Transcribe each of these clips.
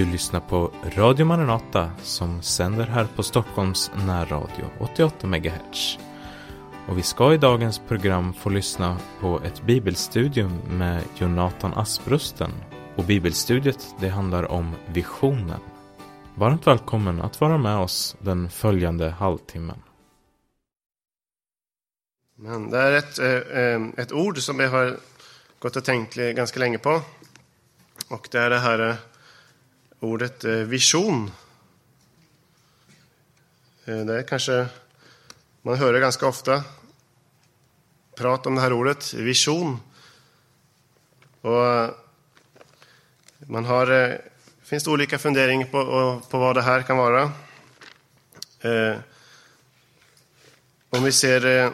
Du lyssnar på Radio Maranata som sänder här på Stockholms närradio 88 MHz. Och vi ska i dagens program få lyssna på ett bibelstudium med Jonathan Asprusten. Och bibelstudiet det handlar om visionen. Varmt välkommen att vara med oss den följande halvtimmen. Men det är ett, eh, eh, ett ord som jag har gått och tänkt ganska länge på. Och det är det här eh, ordet eh, vision. Eh, det är kanske man hör det ganska ofta. Prat om det här ordet, vision. Och eh, man har, det finns olika funderingar på, på vad det här kan vara. Om vi ser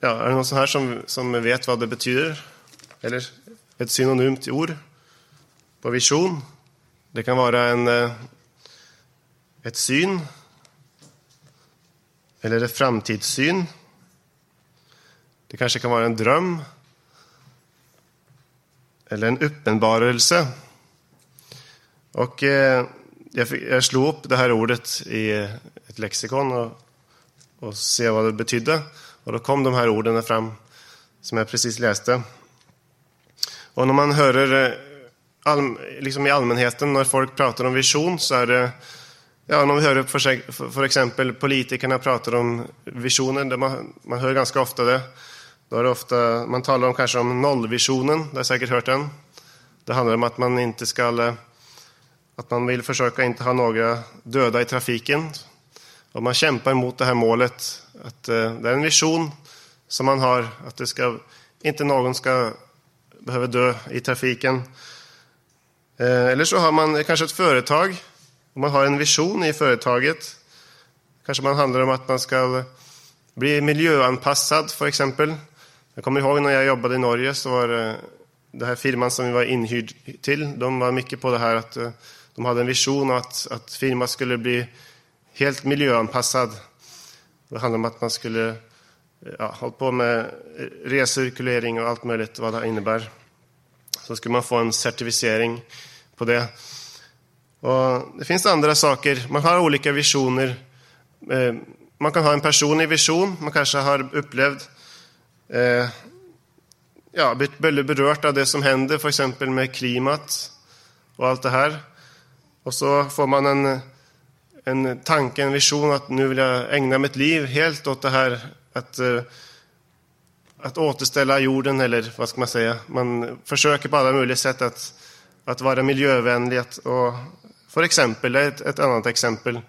Ja, är det någon sån här som, som vet vad det betyder? Eller ett synonymt ord på vision? Det kan vara en, eh, ett syn eller ett framtidssyn. Det kanske kan vara en dröm eller en uppenbarelse. Och eh, jag, fick, jag slog upp det här ordet i ett lexikon och, och se vad det betydde. Och då kom de här orden fram som jag precis läste. Och när man hör eh, all, liksom i allmänheten när folk pratar om vision så är det Ja, när vi hör för, för exempel politikerna pratar om visionen, det man, man hör ganska ofta det. Då är det ofta, man talar om kanske om nollvisionen, det har jag säkert hört den. Det handlar om att man inte ska, eh, att man vill försöka inte ha några döda i trafiken. Och man kämpar mot det här målet att eh, det är en vision som man har, att det ska, inte någon ska behöva dö i trafiken. Eh, eller så har man kanske ett företag, och man har en vision i företaget. Kanske man handlar om att man ska bli miljöanpassad, för exempel. Jag kommer ihåg när jag jobbade i Norge, så var det eh, här firman som vi var inhyrd till, de var mycket på det här att eh, de hade en vision att, att firman skulle bli helt miljöanpassad. Det handlade om att man skulle ja, hålla på med recirkulering och allt möjligt vad det innebär. Så skulle man få en certifiering på det. Och det finns andra saker. Man har olika visioner. Eh, man kan ha en personlig vision. Man kanske har upplevt eh, ja, blivit väldigt berört av det som händer, för exempel med klimat och allt det här. Och så får man en en tanke, en vision att nu vill jag ägna mitt liv helt åt det här att, eh, att återställa jorden, eller vad ska man säga? Man försöker på alla möjliga sätt att, att vara miljövänlig. Och för exempel, ett, ett annat exempel.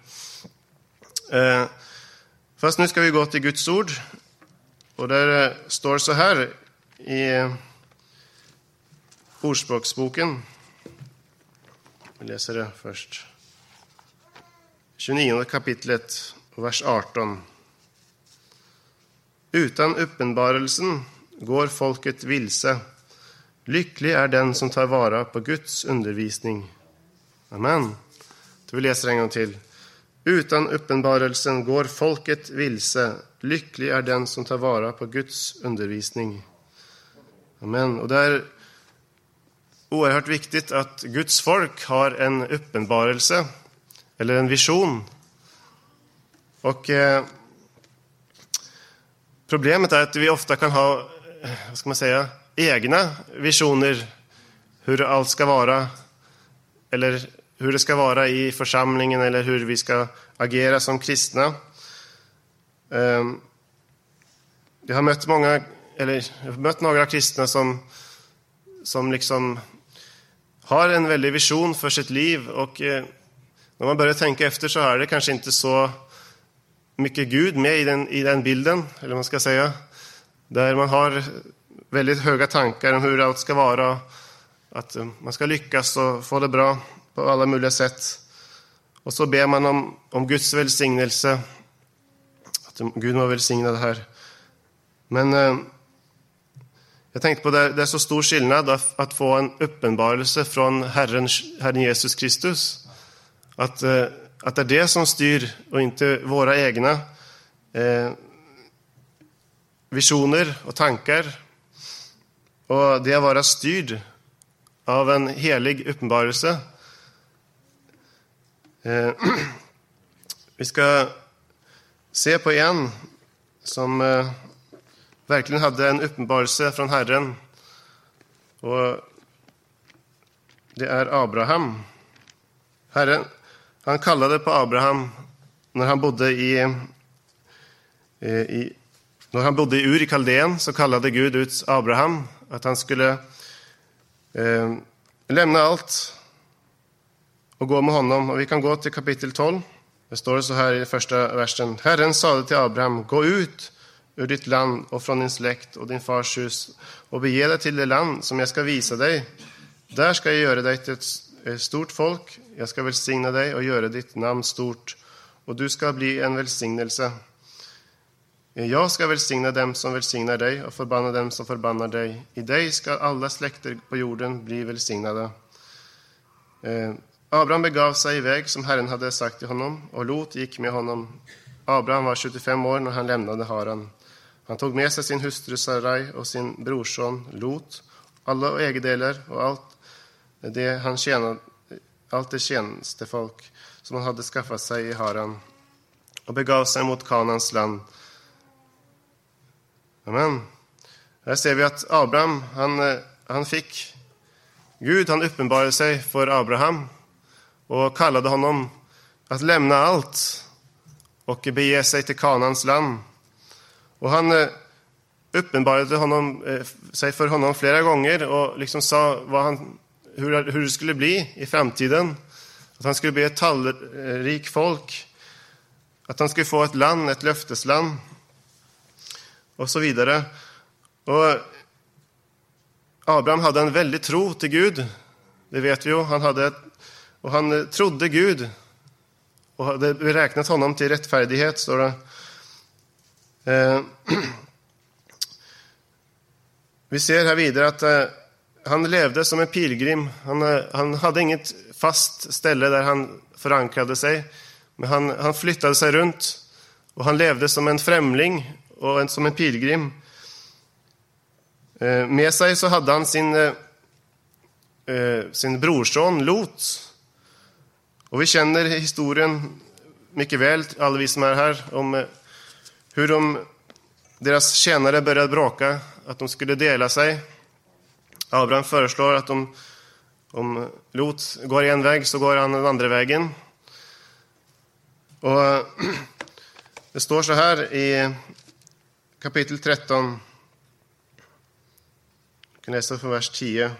Eh, fast nu ska vi gå till Guds ord. Och där eh, står så här i Ordspråksboken. Vi läser det först. 29 kapitlet, vers 18. Utan uppenbarelsen går folket vilse. Lycklig är den som tar vara på Guds undervisning. Amen. Då vi läser en gång till. Utan uppenbarelsen går folket vilse. Lycklig är den som tar vara på Guds undervisning. Amen. Och det är oerhört viktigt att Guds folk har en uppenbarelse eller en vision. Och eh, Problemet är att vi ofta kan ha, eh, vad ska man säga, egna visioner hur allt ska vara, eller hur det ska vara i församlingen eller hur vi ska agera som kristna. Ehm, jag har mött många, eller jag har mött några kristna som, som liksom har en väldig vision för sitt liv och eh, när man börjar tänka efter så är det kanske inte så mycket Gud med i den, i den bilden, eller man ska säga. Där man har väldigt höga tankar om hur allt ska vara, att eh, man ska lyckas och få det bra på alla möjliga sätt. Och så ber man om, om Guds välsignelse, att eh, Gud må välsigna det här. Men eh, jag tänkte på det, det är så stor skillnad att, att få en uppenbarelse från Herren, Herren Jesus Kristus. Att, eh, att det är det som styr och inte våra egna eh, visioner och tankar. Och det att vara styrd av en helig uppenbarelse. Eh, vi ska se på en som eh, verkligen hade en uppenbarelse från Herren. Och det är Abraham. Herren, han kallade på Abraham när han bodde i, eh, i när han bodde i Ur i Kaldén så kallade Gud ut Abraham att han skulle eh, lämna allt och gå med honom. Och vi kan gå till kapitel 12. Det står så här i första versen. Herren sade till Abraham, gå ut ur ditt land och från din släkt och din fars hus och bege dig till det land som jag ska visa dig. Där ska jag göra dig till ett Eh, stort folk. Jag ska välsigna dig och göra ditt namn stort och du ska bli en välsignelse. Eh, jag ska välsigna dem som välsignar dig och förbanna dem som förbannar dig. I dig ska alla släkter på jorden bli välsignade. Eh, Abraham begav sig iväg som Herren hade sagt till honom, och Lot gick med honom. Abraham var 25 år när han lämnade Haran. Han tog med sig sin hustru Sarai och sin brorson Lot, alla ägodelar och allt det han tjänade, allt det tjänstefolk som han hade skaffat sig i Haran och begav sig mot Kanans land. Amen. Här ser vi att Abraham, han, eh, han fick Gud, han uppenbarade sig för Abraham och kallade honom att lämna allt och bege sig till Kanans land. Och han eh, uppenbarade honom, eh, sig för honom flera gånger och liksom sa vad han, hur, hur det skulle bli i framtiden. Att han skulle bli ett tallrik folk, att han skulle få ett land, ett löftesland och så vidare. Och Abraham hade en väldig tro till Gud, det vet vi ju. Han hade, och han trodde Gud och hade beräknat honom till rättfärdighet, står det. Eh, vi ser här vidare att eh, han levde som en pilgrim. Han, eh, han hade inget fast ställe där han förankrade sig, men han, han flyttade sig runt och han levde som en främling och en, som en pilgrim. Eh, med sig så hade han sin, eh, eh, sin brorson Lot. Och vi känner historien mycket väl, alla vi som är här, om eh, hur de, deras tjänare började bråka, att de skulle dela sig. Abraham föreslår att om, om Lot går en väg så går han den andra vägen. Och det står så här i kapitel 13. Jag kan läsa från vers 10.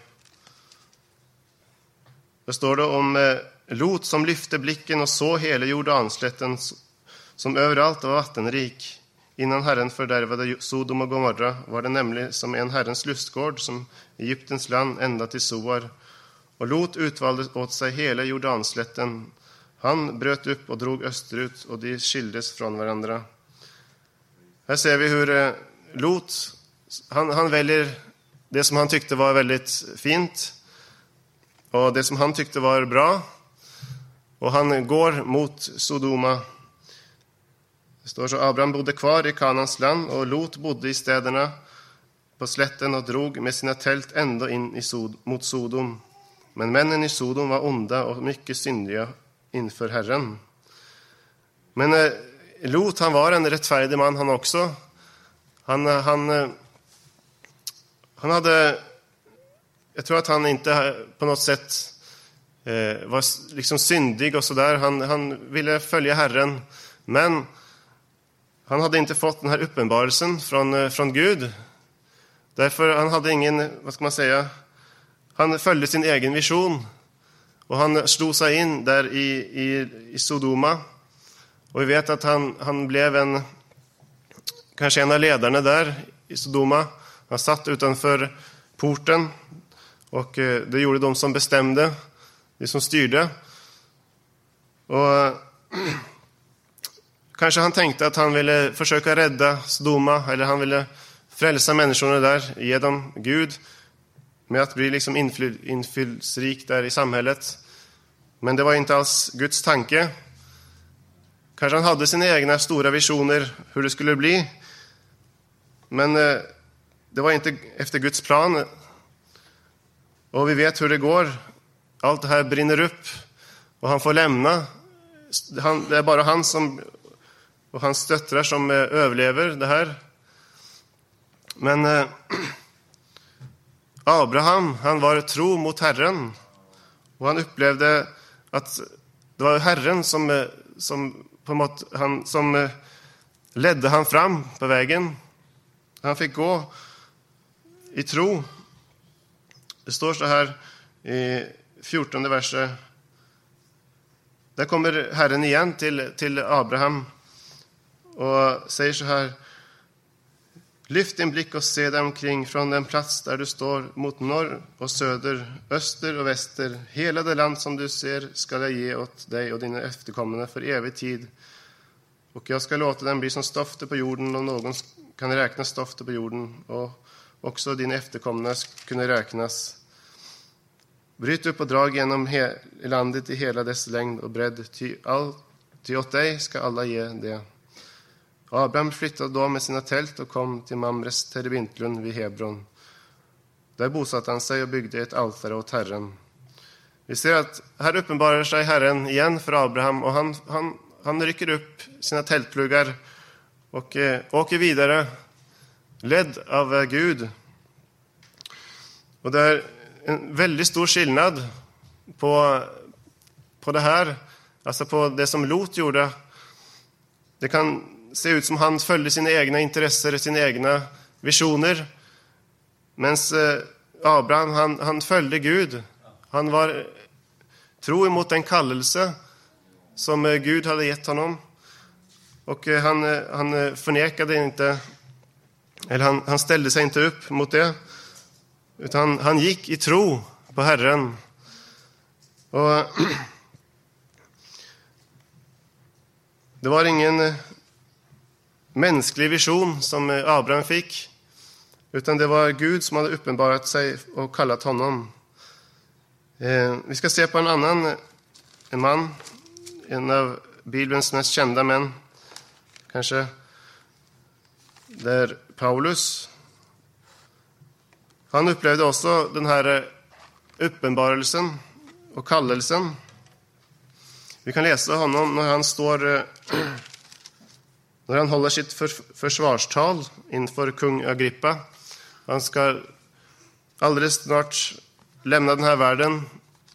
Där står det om eh, Lot som lyfte blicken och såg hela Jordanslätten som överallt var vattenrik. Innan Herren fördärvade Sodom och Gomorra var det nämligen som en Herrens lustgård som Egyptens land ända till Soar. Och Lot utvalde åt sig hela Jordanslätten. Han bröt upp och drog österut, och de skildes från varandra. Här ser vi hur eh, Lot, han, han väljer det som han tyckte var väldigt fint och det som han tyckte var bra. Och han går mot Sodoma. Det står så Abraham bodde kvar i Kanans land och Lot bodde i städerna på slätten och drog med sina tält ända in i Sod mot Sodom. Men männen i Sodom var onda och mycket syndiga inför Herren. Men eh, Lot han var en rättfärdig man han också. Han, eh, han, eh, han hade... Jag tror att han inte eh, på något sätt eh, var liksom syndig och sådär. Han, han ville följa Herren, men han hade inte fått den här uppenbarelsen från, eh, från Gud. Därför han hade ingen, vad ska man säga, han följde sin egen vision. Och han slog sig in där i, i, i Sodoma. Och vi vet att han, han blev en, kanske en av ledarna där i Sodoma. Han satt utanför porten och eh, det gjorde de som bestämde, de som styrde. Och kanske han tänkte att han ville försöka rädda Sodoma, eller han ville frälsa människorna där, ge dem Gud, med att bli liksom inflytelserik där i samhället. Men det var inte alls Guds tanke. Kanske han hade sina egna stora visioner hur det skulle bli. Men eh, det var inte efter Guds plan. Och vi vet hur det går. Allt det här brinner upp och han får lämna. Det är bara han som, och hans döttrar som eh, överlever det här. Men eh, Abraham, han var tro mot Herren. Och han upplevde att det var Herren som, eh, som, på något, han, som eh, ledde han fram på vägen. Han fick gå i tro. Det står så här i 14 verset. Där kommer Herren igen till, till Abraham och säger så här. Lyft din blick och se dig omkring från den plats där du står mot norr och söder, öster och väster. Hela det land som du ser skall jag ge åt dig och dina efterkommande för evig tid. Och jag ska låta den bli som stoftet på jorden om någon kan räkna stoftet på jorden och också dina efterkommande kunna räknas. Bryt upp och drag genom landet i hela dess längd och bredd, ty, all, ty åt dig ska alla ge det. Abraham flyttade då med sina tält och kom till Mamres terebintlund vid Hebron. Där bosatte han sig och byggde ett altare åt Herren. Vi ser att här uppenbarar sig Herren igen för Abraham och han, han, han rycker upp sina tältpluggar och eh, åker vidare, ledd av eh, Gud. Och det är en väldigt stor skillnad på, på det här, alltså på det som Lot gjorde. Det kan se ut som han följde sina egna intressen, sina egna visioner. Medan eh, Abraham, han, han följde Gud. Han var tro emot den kallelse som eh, Gud hade gett honom. Och eh, han, han förnekade inte, eller han, han ställde sig inte upp mot det. Utan han, han gick i tro på Herren. Och det var ingen mänsklig vision som eh, Abraham fick, utan det var Gud som hade uppenbarat sig och kallat honom. Eh, vi ska se på en annan eh, en man, en av Bibelns mest kända män, kanske. Där Paulus. Han upplevde också den här uppenbarelsen och kallelsen. Vi kan läsa honom när han står när han håller sitt försvarstal inför kung Agrippa. Han ska alldeles snart lämna den här världen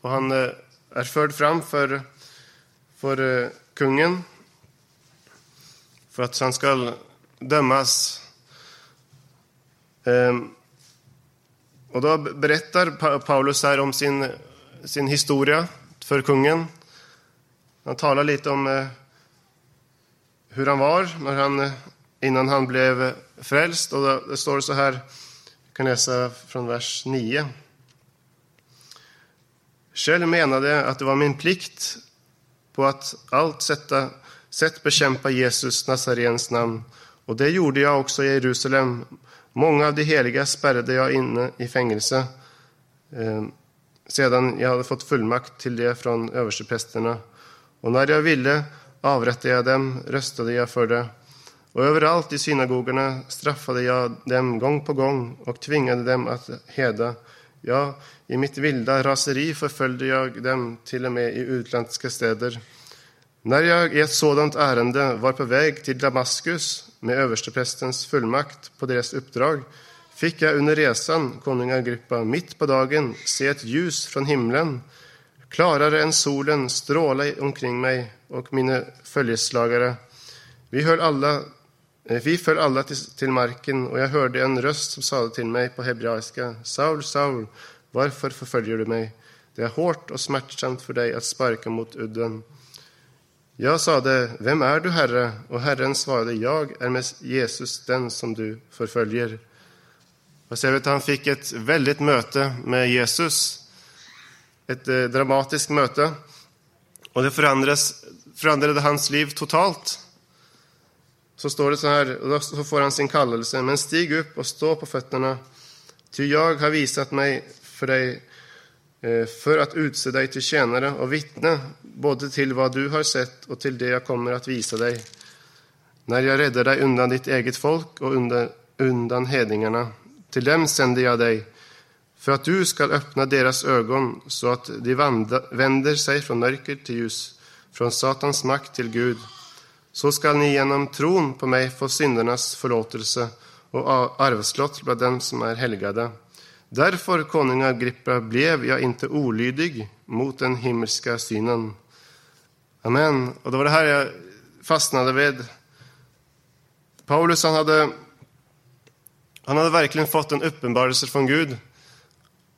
och han eh, är förd fram för, för eh, kungen för att han ska dömas. Ehm, och då berättar Paulus här om sin, sin historia för kungen. Han talar lite om eh, hur han var när han, innan han blev frälst. Och det står så här, jag kan läsa från vers 9. Själv menade att det var min plikt på att allt sätta, sätt bekämpa Jesus Nazarens namn. Och det gjorde jag också i Jerusalem. Många av de heliga spärrade jag inne i fängelse eh, sedan jag hade fått fullmakt till det från översteprästerna. Och när jag ville avrättade jag dem, röstade jag för det. Och överallt i synagogorna straffade jag dem gång på gång och tvingade dem att heda. Ja, i mitt vilda raseri förföljde jag dem till och med i utländska städer. När jag i ett sådant ärende var på väg till Damaskus med översteprästens fullmakt på deras uppdrag fick jag under resan, konung Agrippa, mitt på dagen se ett ljus från himlen klarare än solen stråla omkring mig och mina följeslagare. Vi, höll alla, eh, vi föll alla till, till marken och jag hörde en röst som sade till mig på hebreiska. Saul, Saul, varför förföljer du mig? Det är hårt och smärtsamt för dig att sparka mot udden. Jag sade, vem är du, Herre? Och Herren svarade, jag är med Jesus, den som du förföljer. Och så vet, han fick ett väldigt möte med Jesus ett eh, dramatiskt möte. Och det förändrades, förändrade hans liv totalt. Så står det så här, och då så får han sin kallelse. Men stig upp och stå på fötterna, ty jag har visat mig för dig eh, för att utse dig till tjänare och vittne både till vad du har sett och till det jag kommer att visa dig när jag räddar dig undan ditt eget folk och undan, undan hedningarna. Till dem sände jag dig för att du skall öppna deras ögon så att de vänder sig från mörker till ljus, från Satans makt till Gud. Så skall ni genom tron på mig få syndernas förlåtelse och arvslott bland dem som är helgade. Därför, konung Agrippa, blev jag inte olydig mot den himmelska synen. Amen. Och det var det här jag fastnade vid. Paulus han hade, han hade verkligen fått en uppenbarelse från Gud.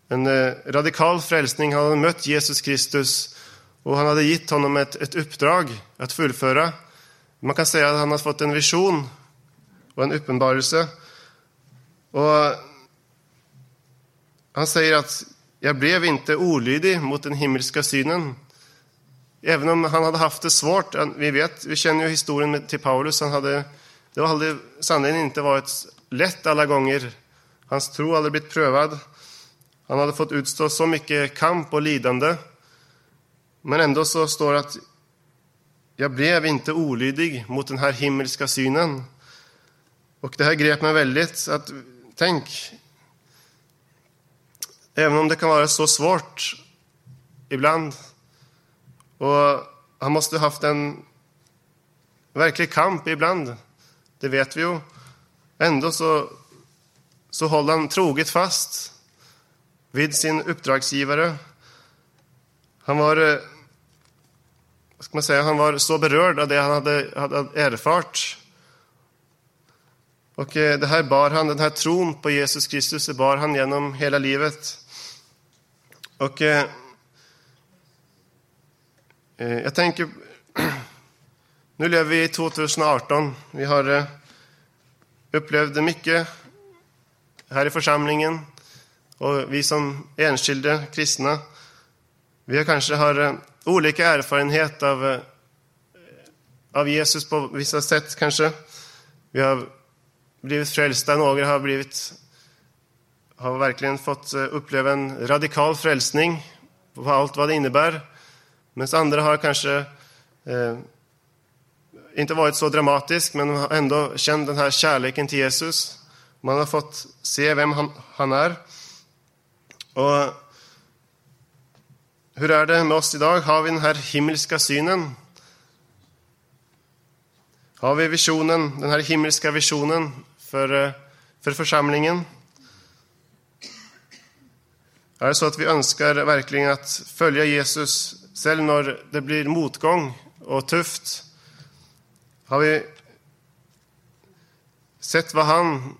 En eh, radikal frälsning. Han hade mött Jesus Kristus och han hade gett honom ett, ett uppdrag att fullföra. Man kan säga att han har fått en vision och en uppenbarelse. Och han säger att jag blev inte olydig mot den himmelska synen. Även om han hade haft det svårt. Vi vet, vi känner ju historien till Paulus. Han hade, det hade sannerligen inte varit lätt alla gånger. Hans tro hade blivit prövad. Han hade fått utstå så mycket kamp och lidande. Men ändå så står det att jag blev inte olydig mot den här himmelska synen. Och det här grep mig väldigt. Att, tänk, även om det kan vara så svårt ibland och han måste ha haft en verklig kamp ibland, det vet vi ju. Ändå så, så håller han troget fast vid sin uppdragsgivare. Han var, eh, vad ska man säga, han var så berörd av det han hade, hade erfart. Och eh, det här bar han, den här tron på Jesus Kristus, det bar han genom hela livet. Och eh, eh jag tänker, nu lever vi i 2018. Vi har upplevt mycket här i församlingen. Och vi som enskilda kristna, vi kanske har eh, olika erfarenhet av, eh, av Jesus på vissa sätt kanske. Vi har blivit frälsta, några har blivit har verkligen fått eh, uppleva en radikal frälsning på allt vad det innebär. Medan andra har kanske eh, inte varit så dramatisk, men har ändå känt den här kärleken till Jesus. Man har fått se vem han, han är. Och hur är det med oss idag? Har vi den här himmelska synen? Har vi visionen, den här himmelska visionen för, eh, för församlingen? Är det så att vi önskar verkligen att följa Jesus, själv när det blir motgång och tufft? Har vi sett vad han,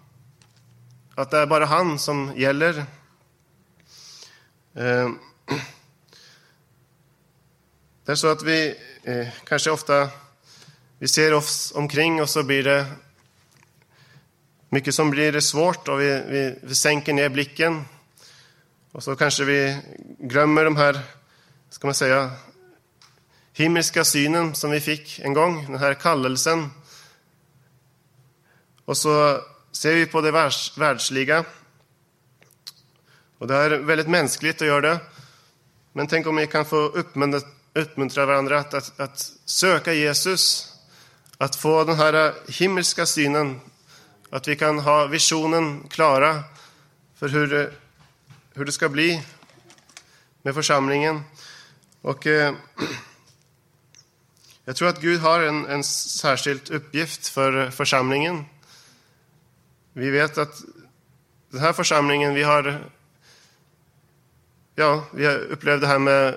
att det är bara han som gäller? Eh, det är så att vi eh, kanske ofta vi ser oss omkring och så blir det mycket som blir svårt och vi, vi, vi sänker ner blicken. Och så kanske vi glömmer de här, ska man säga, himmelska synen som vi fick en gång, den här kallelsen. Och så ser vi på det världsliga och det är väldigt mänskligt att göra det. Men tänk om vi kan få uppmuntra varandra att, att, att söka Jesus, att få den här himmelska synen, att vi kan ha visionen klara för hur det, hur det ska bli med församlingen. Och eh, jag tror att Gud har en, en särskild uppgift för församlingen. Vi vet att den här församlingen, vi har ja, vi har upplevt det här med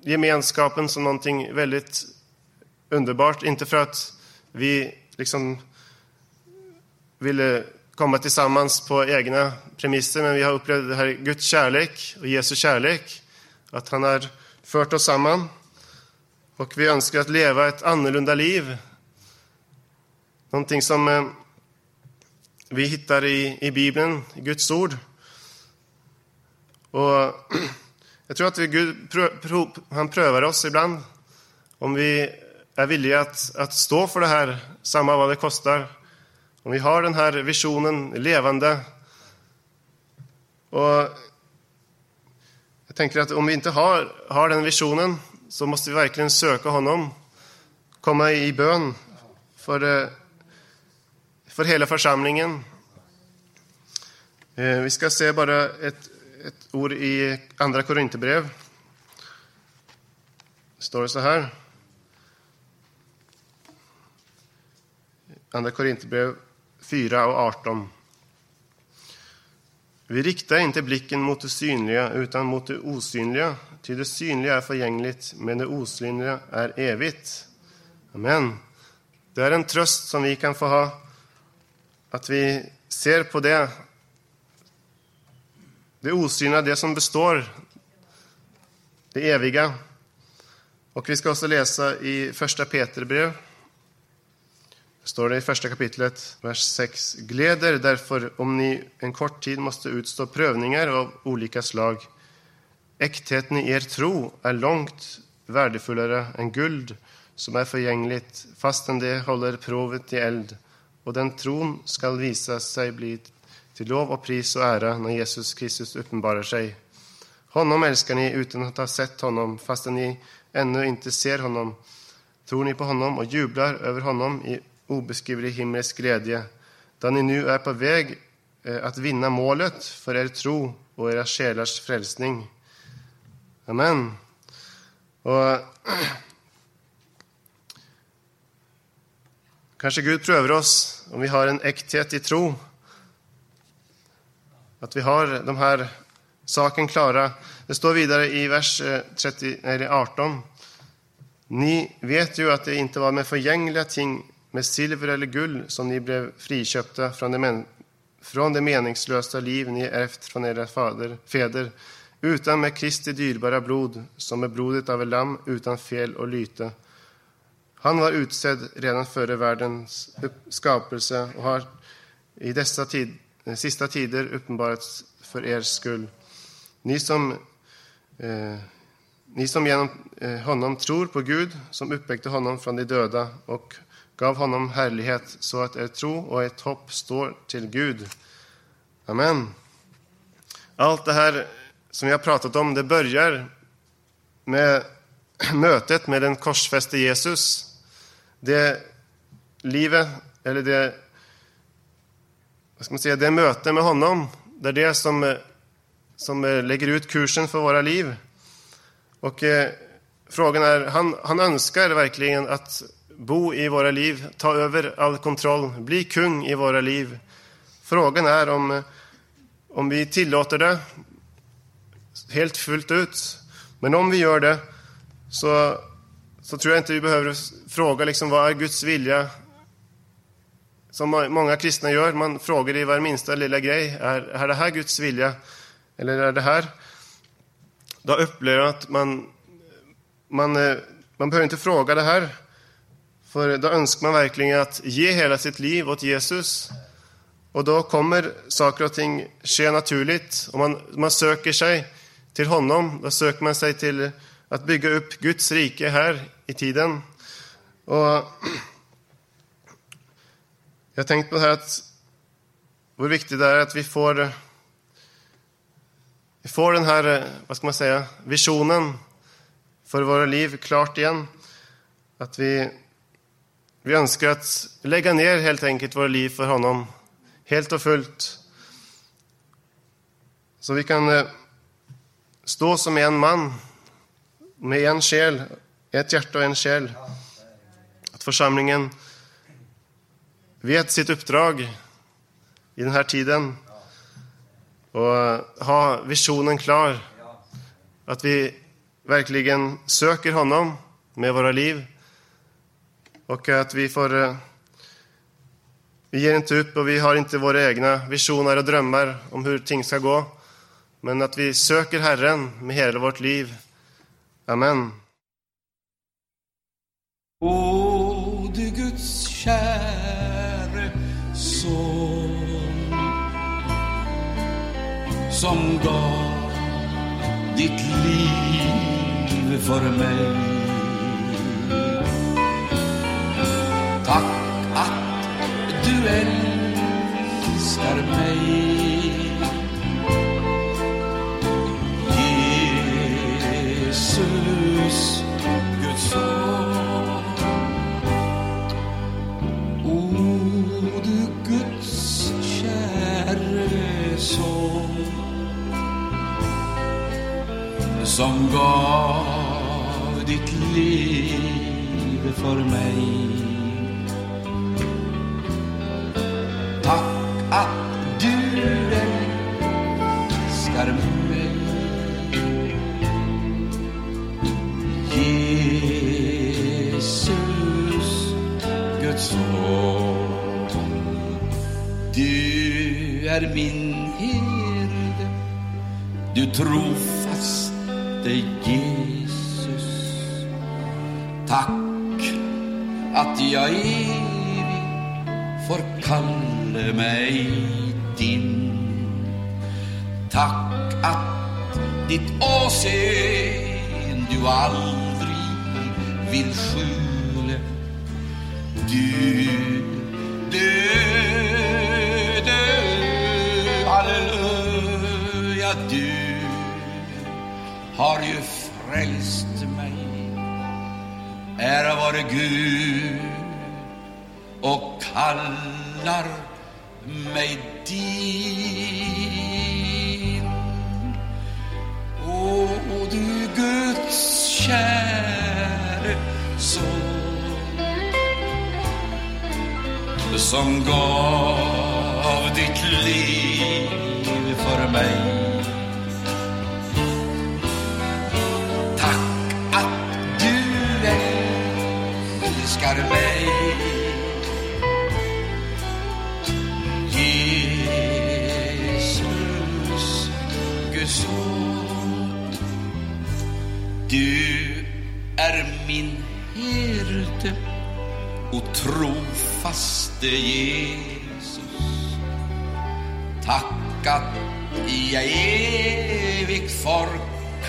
gemenskapen som någonting väldigt underbart. Inte för att vi liksom ville komma tillsammans på egna premisser, men vi har upplevt det här Guds kärlek och Jesu kärlek. Att han har fört oss samman. Och vi önskar att leva ett annorlunda liv. Någonting som eh, vi hittar i, i Bibeln, i Guds ord. Och jag tror att vi, Gud han prövar oss ibland. Om vi är villiga att, att stå för det här, samma vad det kostar. Om vi har den här visionen levande. Och jag tänker att om vi inte har, har den visionen så måste vi verkligen söka honom. Komma i bön för, för hela församlingen. Eh, vi ska se bara ett ett ord i Andra Korinthierbrev. Det står så här. Andra Korinthierbrev 4 och 18. Vi riktar inte blicken mot det synliga utan mot det osynliga, ty det synliga är förgängligt, men det osynliga är evigt. Amen. Det är en tröst som vi kan få ha, att vi ser på det, det osynliga, det som består, det eviga. Och vi ska också läsa i Första Peterbrev står det i första kapitlet, vers 6. Gläder därför om ni en kort tid måste utstå prövningar av olika slag. Äktheten i er tro är långt värdefullare än guld som är förgängligt, fastän det håller provet i eld. Och den tron skall visa sig bli till lov och pris och ära när Jesus Kristus uppenbarar sig. Honom älskar ni utan att ha sett honom, fastän ni ännu inte ser honom. Tror ni på honom och jublar över honom i obeskrivlig himmelsk glädje, då ni nu är på väg eh, att vinna målet för er tro och era själars frälsning. Amen. Och Kanske Gud prövar oss om vi har en äkthet i tro. Att vi har de här saken klara. Det står vidare i vers eh, 30, nej, 18. Ni vet ju att det inte var med förgängliga ting med silver eller guld som ni blev friköpta från det, men, från det meningslösa liv ni ärvt från era fader, fäder, utan med Kristi dyrbara blod, som är blodet av ett lamm utan fel och lyte. Han var utsedd redan före världens skapelse och har i dessa tider den sista tider uppenbarats för er skull. Ni som, eh, ni som genom eh, honom tror på Gud, som uppväckte honom från de döda och gav honom härlighet så att er tro och ert hopp står till Gud. Amen. Allt det här som vi har pratat om, det börjar med mötet med den korsfäste Jesus. Det livet, eller det, vad ska man säga, det möte med honom, det är det som, eh, som eh, lägger ut kursen för våra liv. Och eh, frågan är, han, han önskar verkligen att bo i våra liv, ta över all kontroll, bli kung i våra liv. Frågan är om, eh, om vi tillåter det helt fullt ut. Men om vi gör det så, så tror jag inte vi behöver fråga liksom, vad är Guds vilja. Som många kristna gör, man frågar i var minsta lilla grej. Är, är det här Guds vilja? Eller är det här? Då upplever jag att man, man, eh, man behöver inte fråga det här. För då önskar man verkligen att ge hela sitt liv åt Jesus. Och då kommer saker och ting ske naturligt. Och man, man söker sig till honom. Då söker man sig till att bygga upp Guds rike här i tiden. Och jag har tänkt på det här att hur viktigt det är att vi får, vi får den här, vad ska man säga, visionen för våra liv klart igen. Att vi vi önskar att lägga ner helt enkelt våra liv för honom, helt och fullt. Så vi kan eh, stå som en man, med en själ, ett hjärta och en själ. Att församlingen vet sitt uppdrag i den här tiden och ha visionen klar. Att vi verkligen söker honom med våra liv och att vi får... Eh, vi ger inte upp och vi har inte våra egna visioner och drömmar om hur ting ska gå. Men att vi söker Herren med hela vårt liv. Amen. Som gav ditt liv för mig. Tack att du älskar mig. Jesus, Guds son. Som gav ditt liv för mig. Tack att du älskar mig. Jesus, Guds son. Du är min herde, du trofaste Jesus. Tack att jag evig får kalla mig din. Tack att ditt åsyn du aldrig vill skjula Du, du, du, halleluja, du har ju frälst mig. Ära vare Gud och kallar mig din. O du Guds käre son som gav ditt liv för mig. Trofaste Jesus. Tack att jag evigt får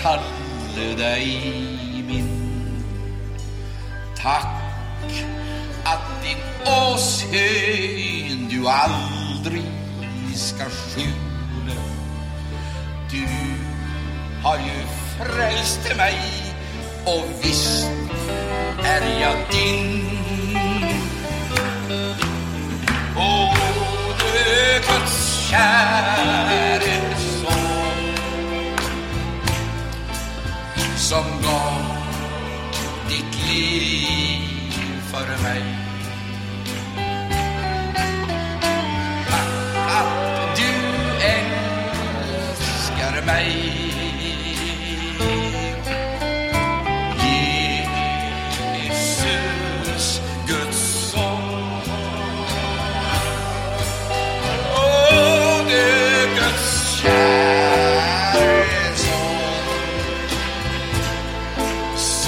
kalla dig min. Tack att din åsyn du aldrig ska skjula. Du har ju frälst mig och visst är jag din. Åh, du Guds käre son som gav ditt liv för mig.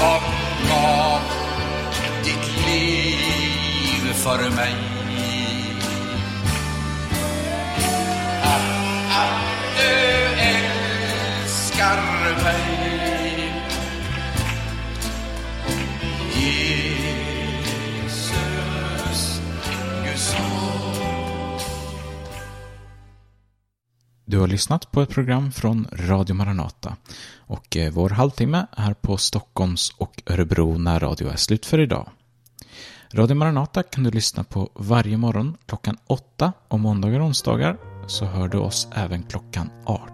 Som gav ditt liv för mig. Att, att du älskar mig. Du har lyssnat på ett program från Radio Maranata och eh, vår halvtimme här på Stockholms och Örebro närradio är slut för idag. Radio Maranata kan du lyssna på varje morgon klockan 8 och måndagar och onsdagar så hör du oss även klockan 18.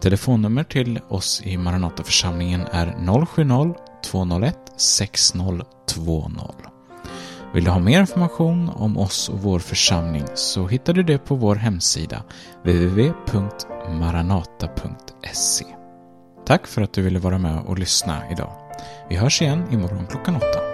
Telefonnummer till oss i Maranataförsamlingen är 070-201 6020. Vill du ha mer information om oss och vår församling så hittar du det på vår hemsida www.maranata.se. Tack för att du ville vara med och lyssna idag. Vi hörs igen imorgon klockan åtta.